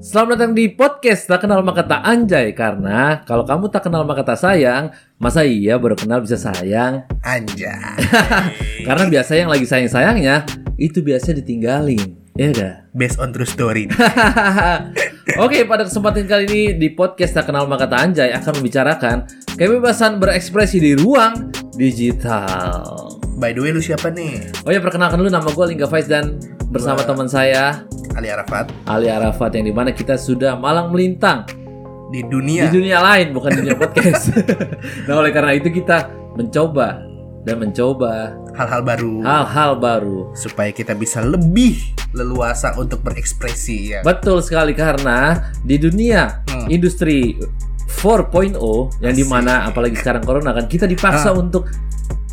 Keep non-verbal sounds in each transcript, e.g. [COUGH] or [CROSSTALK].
Selamat datang di podcast Tak Kenal Maka Tak Anjay Karena kalau kamu tak kenal maka tak sayang Masa iya baru kenal bisa sayang Anjay. [LAUGHS] Karena biasa yang lagi sayang-sayangnya Itu biasa ditinggalin Ya udah Based on true story. [LAUGHS] Oke, pada kesempatan kali ini di podcast Tak Kenal Maka Tak Anjay akan membicarakan kebebasan berekspresi di ruang digital. By the way, lu siapa nih? Oh ya, perkenalkan dulu nama gue Lingga Faiz dan bersama teman saya Ali Arafat Ali Arafat yang di mana kita sudah malang melintang di di dunia. dunia lain bukan dunia podcast. [LAUGHS] nah, oleh karena itu kita mencoba dan mencoba Hal-hal baru hal-hal baru. supaya kita bisa lebih leluasa untuk berekspresi ya. Betul sekali karena di dunia Hmm. industri 4.0 yang di mana apalagi sekarang corona kan kita dipaksa Ah. untuk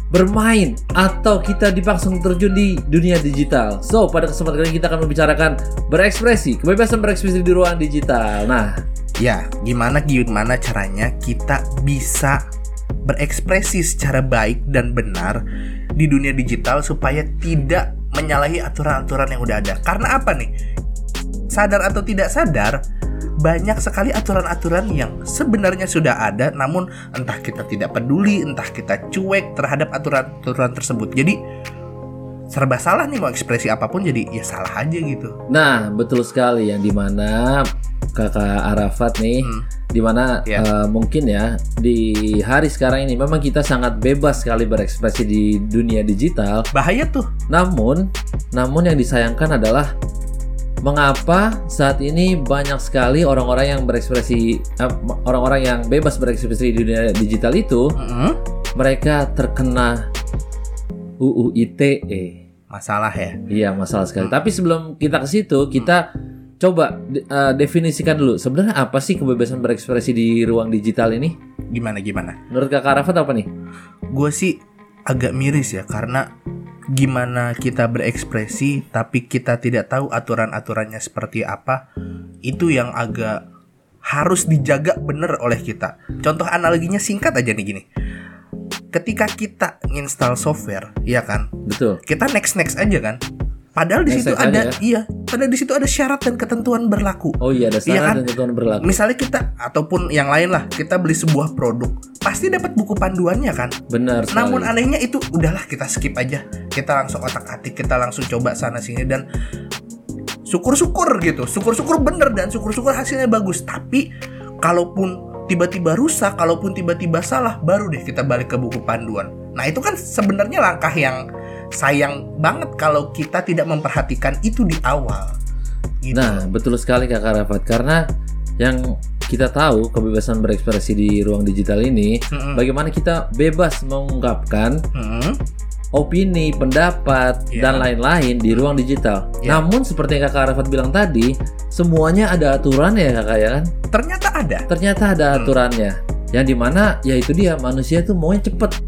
bermain atau kita dipaksa terjun di dunia digital. So pada kesempatan kali ini kita akan membicarakan berekspresi, kebebasan berekspresi di ruang digital. Nah, Ya, gimana gimana caranya kita bisa berekspresi secara baik dan benar di dunia digital supaya tidak menyalahi aturan-aturan yang udah ada. Karena apa nih? Sadar atau tidak sadar, banyak sekali aturan-aturan yang sebenarnya sudah ada namun entah kita tidak peduli, entah kita cuek terhadap aturan-aturan tersebut. Jadi serba salah nih mau ekspresi apa pun jadi ya salah aja gitu. nah betul sekali yang di mana kakak Arafat nih Hmm. di mana Ya. eh, mungkin ya di hari sekarang ini memang kita sangat bebas sekali berekspresi di dunia digital Bahaya tuh. namun namun yang disayangkan adalah mengapa saat ini banyak sekali orang-orang yang berekspresi eh, orang-orang yang bebas berekspresi di dunia digital itu Mm-mm. mereka terkena UU ITE Masalah ya. iya masalah sekali Hmm. tapi sebelum kita ke situ kita coba de- eh, definisikan dulu sebenarnya apa sih kebebasan berekspresi di ruang digital ini Gimana gimana? menurut kakak Rafat apa nih gue sih agak miris ya karena gimana kita berekspresi tapi kita tidak tahu aturan-aturannya seperti apa itu yang agak harus dijaga bener oleh kita. Contoh analoginya singkat aja nih gini. Ketika kita install software, ya kan, betul kita next next aja kan. Padahal di situ ada aja iya, padahal di situ ada syarat dan ketentuan berlaku. oh iya ada Iya syarat kan? dan ketentuan berlaku Misalnya kita ataupun yang lain lah, kita beli sebuah produk, pasti dapat buku panduannya kan. benar sekali Namun anehnya itu udahlah kita skip aja. Kita langsung otak-atik, kita langsung coba sana sini dan syukur-syukur gitu. Syukur-syukur bener dan syukur-syukur hasilnya bagus. Tapi kalaupun tiba-tiba rusak, kalaupun tiba-tiba salah, baru deh kita balik ke buku panduan. Nah, itu kan sebenarnya langkah yang sayang banget kalau kita tidak memperhatikan itu di awal. Gitu. Nah, betul sekali Kakak Rafat karena yang kita tahu kebebasan berekspresi di ruang digital ini Mm-mm. bagaimana kita bebas mengungkapkan Mm-mm. opini, pendapat Iya. dan lain-lain di ruang digital. Iya. Namun seperti yang Kakak Rafat bilang tadi, semuanya ada aturannya ya Kakak ya kan? Ternyata ada. Ternyata ada Hmm. aturannya. Yang di mana ya itu dia manusia tuh maunya cepet.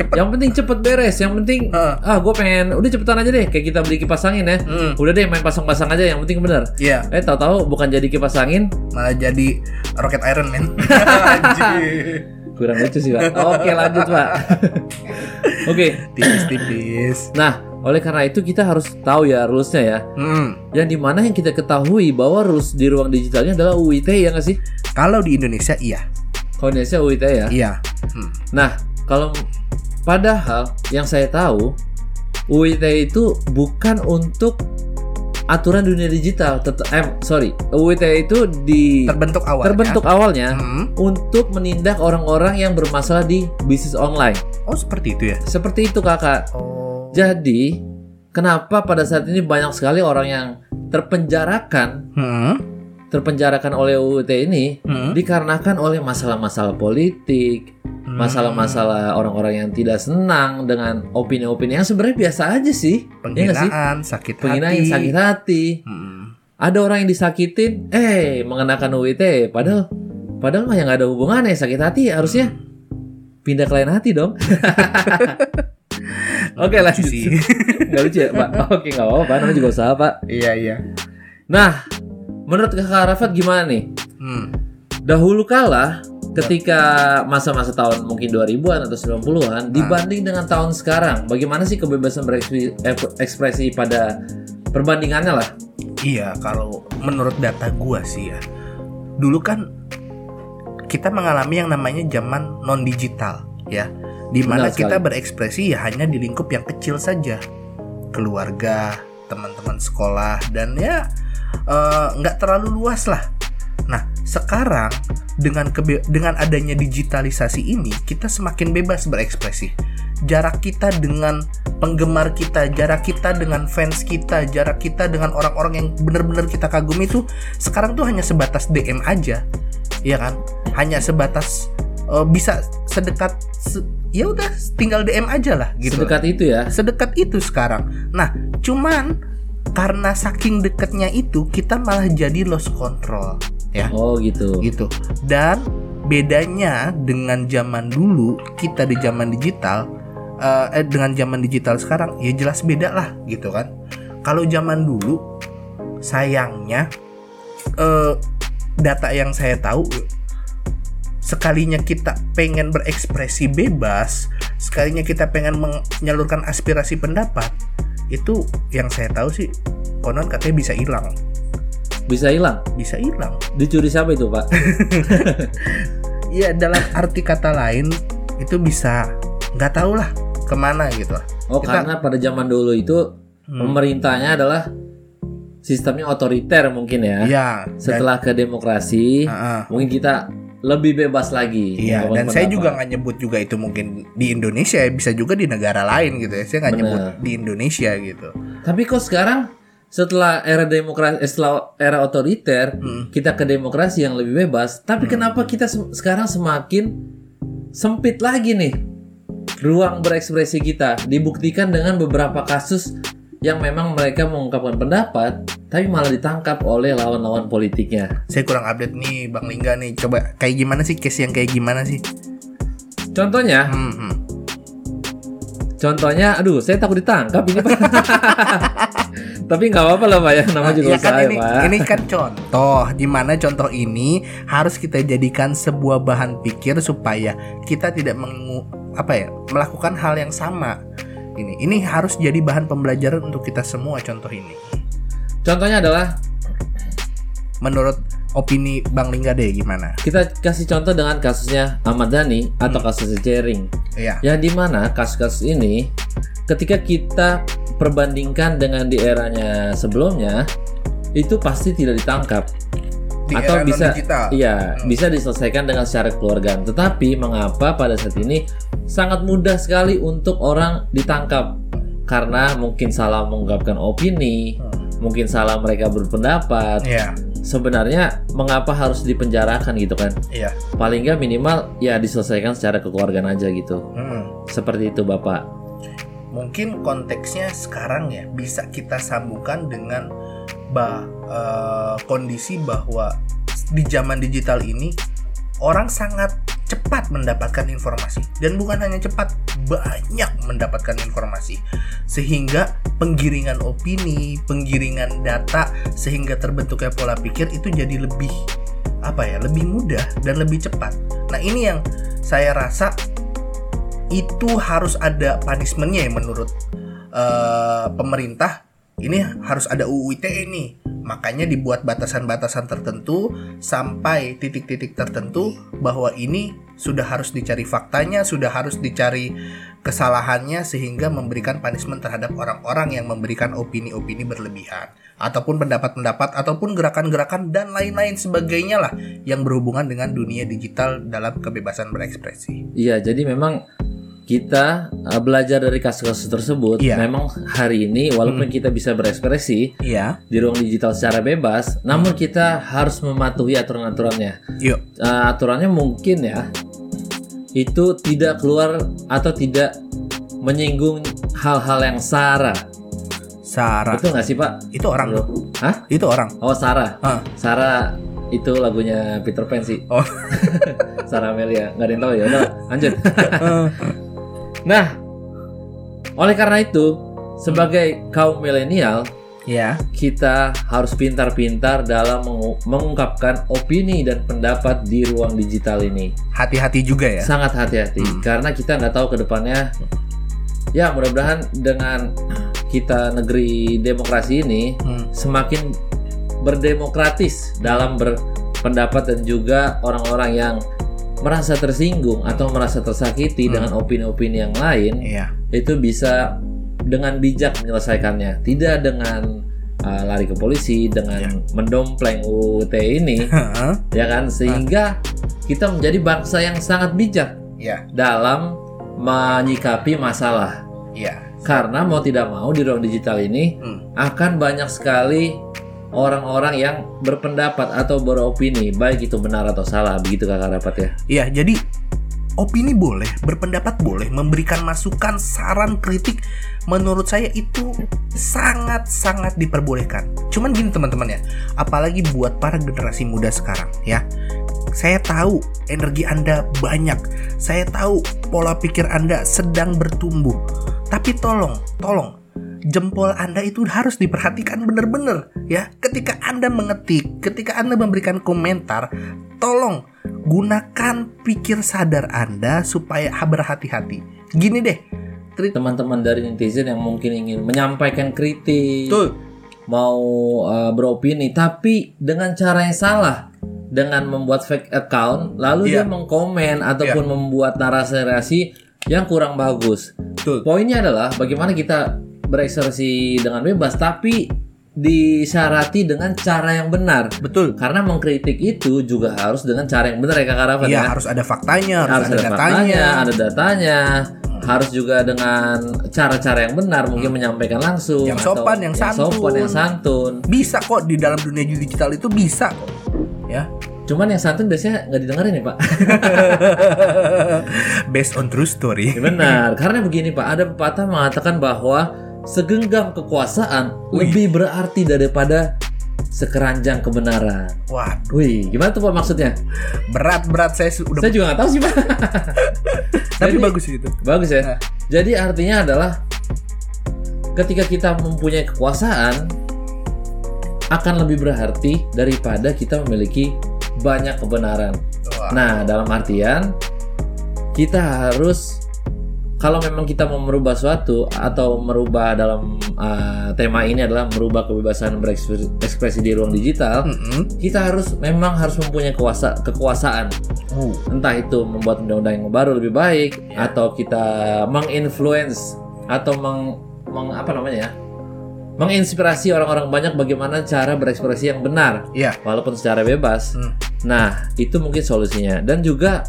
Cepet. Yang penting cepet beres. Yang penting Heeh. ah gue pengen udah cepetan aja deh kayak kita beli kipas angin ya. Mm. Udah deh main pasang-pasang aja yang penting bener. Iya, Eh tahu-tahu bukan jadi kipas angin, malah jadi Rocket Iron Man. [LAUGHS] Kurang lucu sih pak. Oke lanjut pak. [LAUGHS] Oke, Tipis-tipis. nah oleh karena itu kita harus tahu ya rulesnya ya. Hmm. Yang di mana yang kita ketahui bahwa rules di ruang digitalnya adalah UIT ya nggak sih? Kalau di Indonesia iya. Kalau di Indonesia UIT ya. Iya. Hmm. Nah kalau padahal yang saya tahu UIT itu bukan untuk aturan dunia digital. Tet- eh, sorry, UIT itu di Terbentuk awalnya. terbentuk awalnya Hmm. untuk menindak orang-orang yang bermasalah di bisnis online. Oh, seperti itu ya. Seperti itu kakak. Oh. Jadi, kenapa pada saat ini banyak sekali orang yang terpenjarakan, Hmm. terpenjarakan oleh UIT ini Hmm. dikarenakan oleh masalah-masalah politik. Masalah-masalah orang-orang yang tidak senang dengan opini-opini yang sebenarnya biasa aja sih. Ya nggak sih? penghinaan, sakit Penghinaan hati. sakit hati. Hmm. Ada orang yang disakitin, eh mengenakan UIT, padahal padahal mah yang nggak ada hubungannya sakit hati harusnya pindah ke lain hati dong. [LAUGHS] Oke Lucu lanjut. sih. [LAUGHS] Nggak lucu ya Pak? Oke nggak apa-apa, namanya juga usaha Pak. iya, iya. Nah, menurut kakak Rafat gimana nih? Hmm. Dahulu kala ketika masa-masa tahun mungkin 2000-an atau 90-an dibanding dengan tahun sekarang, bagaimana sih kebebasan berekspresi ekspresi pada perbandingannya lah? Iya, kalau menurut data gua sih ya. Dulu kan kita mengalami yang namanya zaman non digital ya. Di mana kita berekspresi ya hanya di lingkup yang kecil saja. Keluarga, teman-teman sekolah dan ya eh, nggak terlalu luas lah. Sekarang dengan kebe- dengan adanya digitalisasi ini, kita semakin bebas berekspresi. Jarak kita dengan penggemar kita, jarak kita dengan fans kita, jarak kita dengan orang-orang yang benar-benar kita kagumi itu sekarang tuh hanya sebatas DM aja, ya kan? Hanya sebatas eh, bisa sedekat, se- ya udah tinggal DM aja lah gitu. Sedekat itu ya. Sedekat itu sekarang. Nah, cuman karena saking dekatnya itu kita malah jadi lost control, ya Oh gitu. gitu. Dan bedanya dengan zaman dulu kita di zaman digital eh, eh, dengan zaman digital sekarang ya jelas beda lah gitu kan. Kalau zaman dulu sayangnya eh, data yang saya tahu sekalinya kita pengen berekspresi bebas, sekalinya kita pengen menyalurkan aspirasi pendapat, itu yang saya tahu sih konon katanya bisa hilang, Bisa hilang. bisa hilang. Dicuri siapa itu pak? [LAUGHS] Iya dalam arti kata lain itu bisa nggak tahu lah ke mana gitu lah. Oh Kita- karena pada zaman dulu itu Hmm. pemerintahnya adalah sistemnya otoriter mungkin ya. Iya. dan- Setelah ke demokrasi, Ah, ah. mungkin kita lebih bebas lagi. Iya dan saya pendapat. juga nggak nyebut juga itu mungkin di Indonesia ya bisa juga di negara lain gitu ya. Saya nggak nyebut di Indonesia gitu. Tapi kok sekarang setelah era demokrasi, eh, setelah era otoriter, Hmm. kita ke demokrasi yang lebih bebas. Tapi kenapa kita se- sekarang semakin sempit lagi nih ruang berekspresi kita? Dibuktikan dengan beberapa kasus yang memang mereka mengungkapkan pendapat, tapi malah ditangkap oleh lawan-lawan politiknya. Saya kurang update nih Bang Lingga nih. Coba kayak gimana sih case yang kayak gimana sih? Contohnya, Hmm, hmm. contohnya, aduh, saya takut ditangkap ini pak. [LAUGHS] tapi nggak apa-apa lah pak ya, nama Nah, juga ya kan saya ini, pak. ini kan contoh di mana contoh ini harus kita jadikan sebuah bahan pikir supaya kita tidak mengu, apa ya melakukan hal yang sama. Ini ini harus jadi bahan pembelajaran untuk kita semua contoh ini. Contohnya adalah Menurut opini Bang Lingga deh gimana? kita kasih contoh dengan kasusnya Ahmad Dhani atau kasusnya Jering. Iya. Yang di mana kasus-kasus ini ketika kita perbandingkan dengan di eranya sebelumnya itu pasti tidak ditangkap Di atau bisa iya Hmm. bisa diselesaikan dengan secara keluargaan. Tetapi mengapa pada saat ini sangat mudah sekali untuk orang ditangkap karena mungkin salah mengungkapkan opini, Hmm. mungkin salah mereka berpendapat. Iya. Sebenarnya mengapa harus dipenjarakan gitu kan? Iya. Paling nggak minimal ya diselesaikan secara kekeluargaan aja gitu. Hmm. Seperti itu Bapak. Mungkin konteksnya sekarang ya bisa kita sambungkan dengan bah eh, kondisi bahwa di zaman digital ini orang sangat cepat mendapatkan informasi. Dan bukan hanya cepat banyak mendapatkan informasi. Sehingga penggiringan opini, penggiringan data sehingga terbentuknya pola pikir itu jadi lebih apa ya lebih mudah dan lebih cepat. Nah ini yang saya rasa itu harus ada punishmentnya ya menurut eh, pemerintah. Ini harus ada UU ITE nih makanya dibuat batasan-batasan tertentu sampai titik-titik tertentu bahwa ini sudah harus dicari faktanya sudah harus dicari kesalahannya sehingga memberikan punishment terhadap orang-orang yang memberikan opini-opini berlebihan ataupun pendapat-pendapat ataupun gerakan-gerakan dan lain-lain sebagainya lah yang berhubungan dengan dunia digital dalam kebebasan berekspresi. Iya, jadi memang kita uh, belajar dari kasus-kasus tersebut. Iya. Memang hari ini walaupun kita bisa berekspresi Iya. di ruang digital secara bebas, namun kita harus mematuhi aturan-aturannya. Yuk. Uh, aturannya mungkin ya itu tidak keluar atau tidak menyinggung hal-hal yang sara. Sarah. Betul nggak sih Pak? Itu orang tuh. Hah? Itu orang. Oh Sarah. Ah. Sarah itu lagunya Peter Pan sih. Oh. [LAUGHS] Sarah Amelia. Nggak ada yang tahu ya. Udah, lanjut. [LAUGHS] nah, oleh karena itu, sebagai kaum milenial, ya. kita harus pintar-pintar dalam mengu- mengungkapkan opini dan pendapat di ruang digital ini. Hati-hati juga ya. Sangat hati-hati Hmm. karena kita nggak tahu ke depannya. Ya, mudah-mudahan dengan kita negeri demokrasi ini Hmm. semakin berdemokratis dalam berpendapat dan juga orang-orang yang merasa tersinggung atau merasa tersakiti Hmm. dengan opini-opini yang lain Iya. itu bisa dengan bijak menyelesaikannya tidak dengan uh, lari ke polisi dengan Ya. mendompleng UUT ini [LAUGHS] ya kan sehingga kita menjadi bangsa yang sangat bijak Iya. dalam menyikapi masalah Iya. karena mau tidak mau di ruang digital ini Hmm. akan banyak sekali orang-orang yang berpendapat atau beropini baik itu benar atau salah begitu kakak rapat ya Iya, jadi opini boleh, berpendapat boleh, memberikan masukan, saran, kritik menurut saya itu sangat-sangat diperbolehkan. Cuman gini teman-teman ya, apalagi buat para generasi muda sekarang ya. Saya tahu energi Anda banyak. Saya tahu pola pikir Anda sedang bertumbuh. Tapi tolong, tolong jempol Anda itu harus diperhatikan benar-benar ya. Ketika Anda mengetik, ketika Anda memberikan komentar, tolong gunakan pikir sadar Anda supaya berhati-hati. Gini deh. teman-teman dari netizen yang mungkin ingin menyampaikan kritik Tuh, mau uh, beropini tapi dengan cara yang salah dengan membuat fake account lalu Iya. dia mengkomen ataupun membuat narasi-narasi yang kurang bagus. tuh. Poinnya adalah bagaimana kita berekspresi dengan bebas tapi disyarat dengan cara yang benar. Betul. Karena mengkritik itu juga harus dengan cara yang benar ya Kak Rafa Iya, ya. harus ada faktanya, harus, Harus ada, ada datanya. faktanya, ada datanya. Harus juga dengan cara-cara yang benar, mungkin menyampaikan langsung Yang atau sopan, yang santun. sopan, yang santun. Bisa kok di dalam dunia digital itu bisa kok. Ya. Cuman yang santun biasanya nggak didengerin ya Pak. [LAUGHS] Based on true story. Benar, karena begini Pak, ada pepatah mengatakan bahwa segenggam kekuasaan Wih. lebih berarti daripada sekeranjang kebenaran. Wah, Wih, gimana tuh Pak maksudnya? berat-berat saya su- udah Saya juga nggak tahu sih Pak. [LAUGHS] tapi Jadi- bagus itu. Bagus ya. Nah. Jadi artinya adalah ketika kita mempunyai kekuasaan akan lebih berarti daripada kita memiliki banyak kebenaran. Wah. Nah, dalam artian kita harus kalau memang kita mau merubah suatu atau merubah dalam uh, tema ini adalah merubah kebebasan berekspresi ekspresi di ruang digital, Mm-mm. kita harus memang harus mempunyai kuasa kekuasaan Uh, entah itu membuat undang-undang yang baru lebih baik Ya. atau kita menginfluence atau meng, meng- apa namanya ya menginspirasi orang-orang banyak bagaimana cara berekspresi yang benar Iya. walaupun secara bebas Hmm. nah itu mungkin solusinya dan juga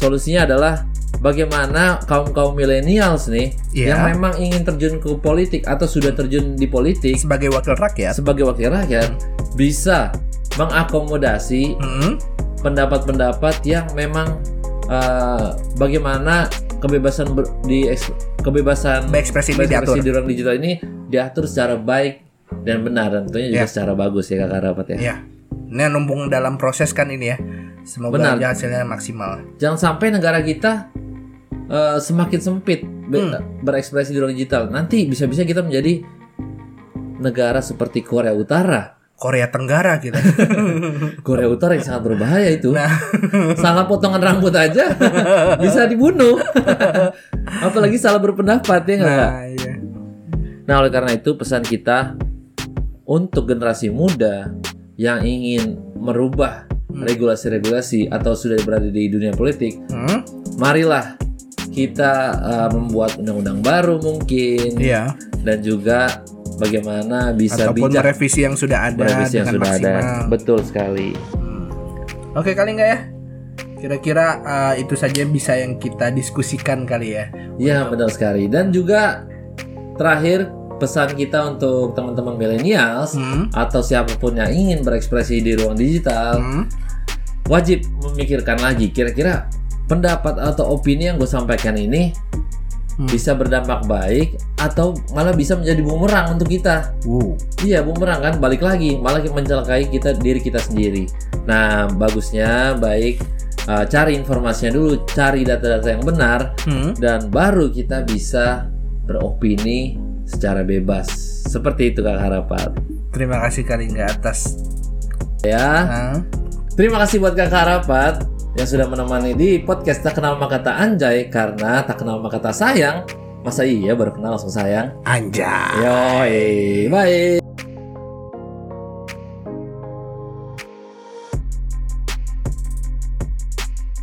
solusinya adalah bagaimana kaum kaum millennials nih Iya. yang memang ingin terjun ke politik atau sudah terjun di politik Sebagai wakil rakyat. sebagai wakil rakyat bisa mengakomodasi Mm-mm. pendapat-pendapat yang memang uh, bagaimana kebebasan ber- di kebebasan Berekspresi di ruang digital ini diatur secara baik dan benar tentunya juga Ya. secara bagus ya kakak rapat ya. Iya. Ini numpung dalam proses kan ini ya. Semoga Benar. aja hasilnya maksimal. Jangan sampai negara kita uh, semakin sempit be- Hmm. berekspresi di ruang digital. Nanti bisa-bisa kita menjadi negara seperti Korea Utara. Korea Tenggara kita. [LAUGHS] Korea Utara yang sangat berbahaya itu. Nah. salah potongan rambut aja [LAUGHS] bisa dibunuh. Apalagi salah berpendapat ya nggak? nah, iya. Nah oleh karena itu pesan kita untuk generasi muda yang ingin merubah regulasi-regulasi atau sudah berada di dunia politik, Hmm? marilah kita uh, membuat undang-undang baru mungkin Iya. dan juga bagaimana bisa Ataupun bijak merevisi yang sudah ada merevisi yang dengan sudah ada. maksimal. Betul sekali. Oke kali nggak ya? Kira-kira uh, itu saja bisa yang kita diskusikan kali ya. Ya benar sekali. Dan juga terakhir pesan kita untuk teman-teman milenials Hmm? atau siapa pun yang ingin berekspresi di ruang digital Hmm? wajib memikirkan lagi kira-kira pendapat atau opini yang gue sampaikan ini Hmm. bisa berdampak baik atau malah bisa menjadi bumerang untuk kita. Wow. Iya bumerang kan balik lagi malah mencelakai kita diri kita sendiri. Nah bagusnya baik uh, cari informasinya dulu, cari data-data yang benar Hmm? dan baru kita bisa beropini secara bebas. Seperti itu Kak Harapat. Terima kasih kali nggak atas. Ya. Nah, Terima kasih buat Kakak Harapat yang sudah menemani di podcast Tak Kenal Maka Tak Anjay karena tak kenal maka tak sayang. Masa iya baru kenal langsung sayang? anjay. Yoi, bye.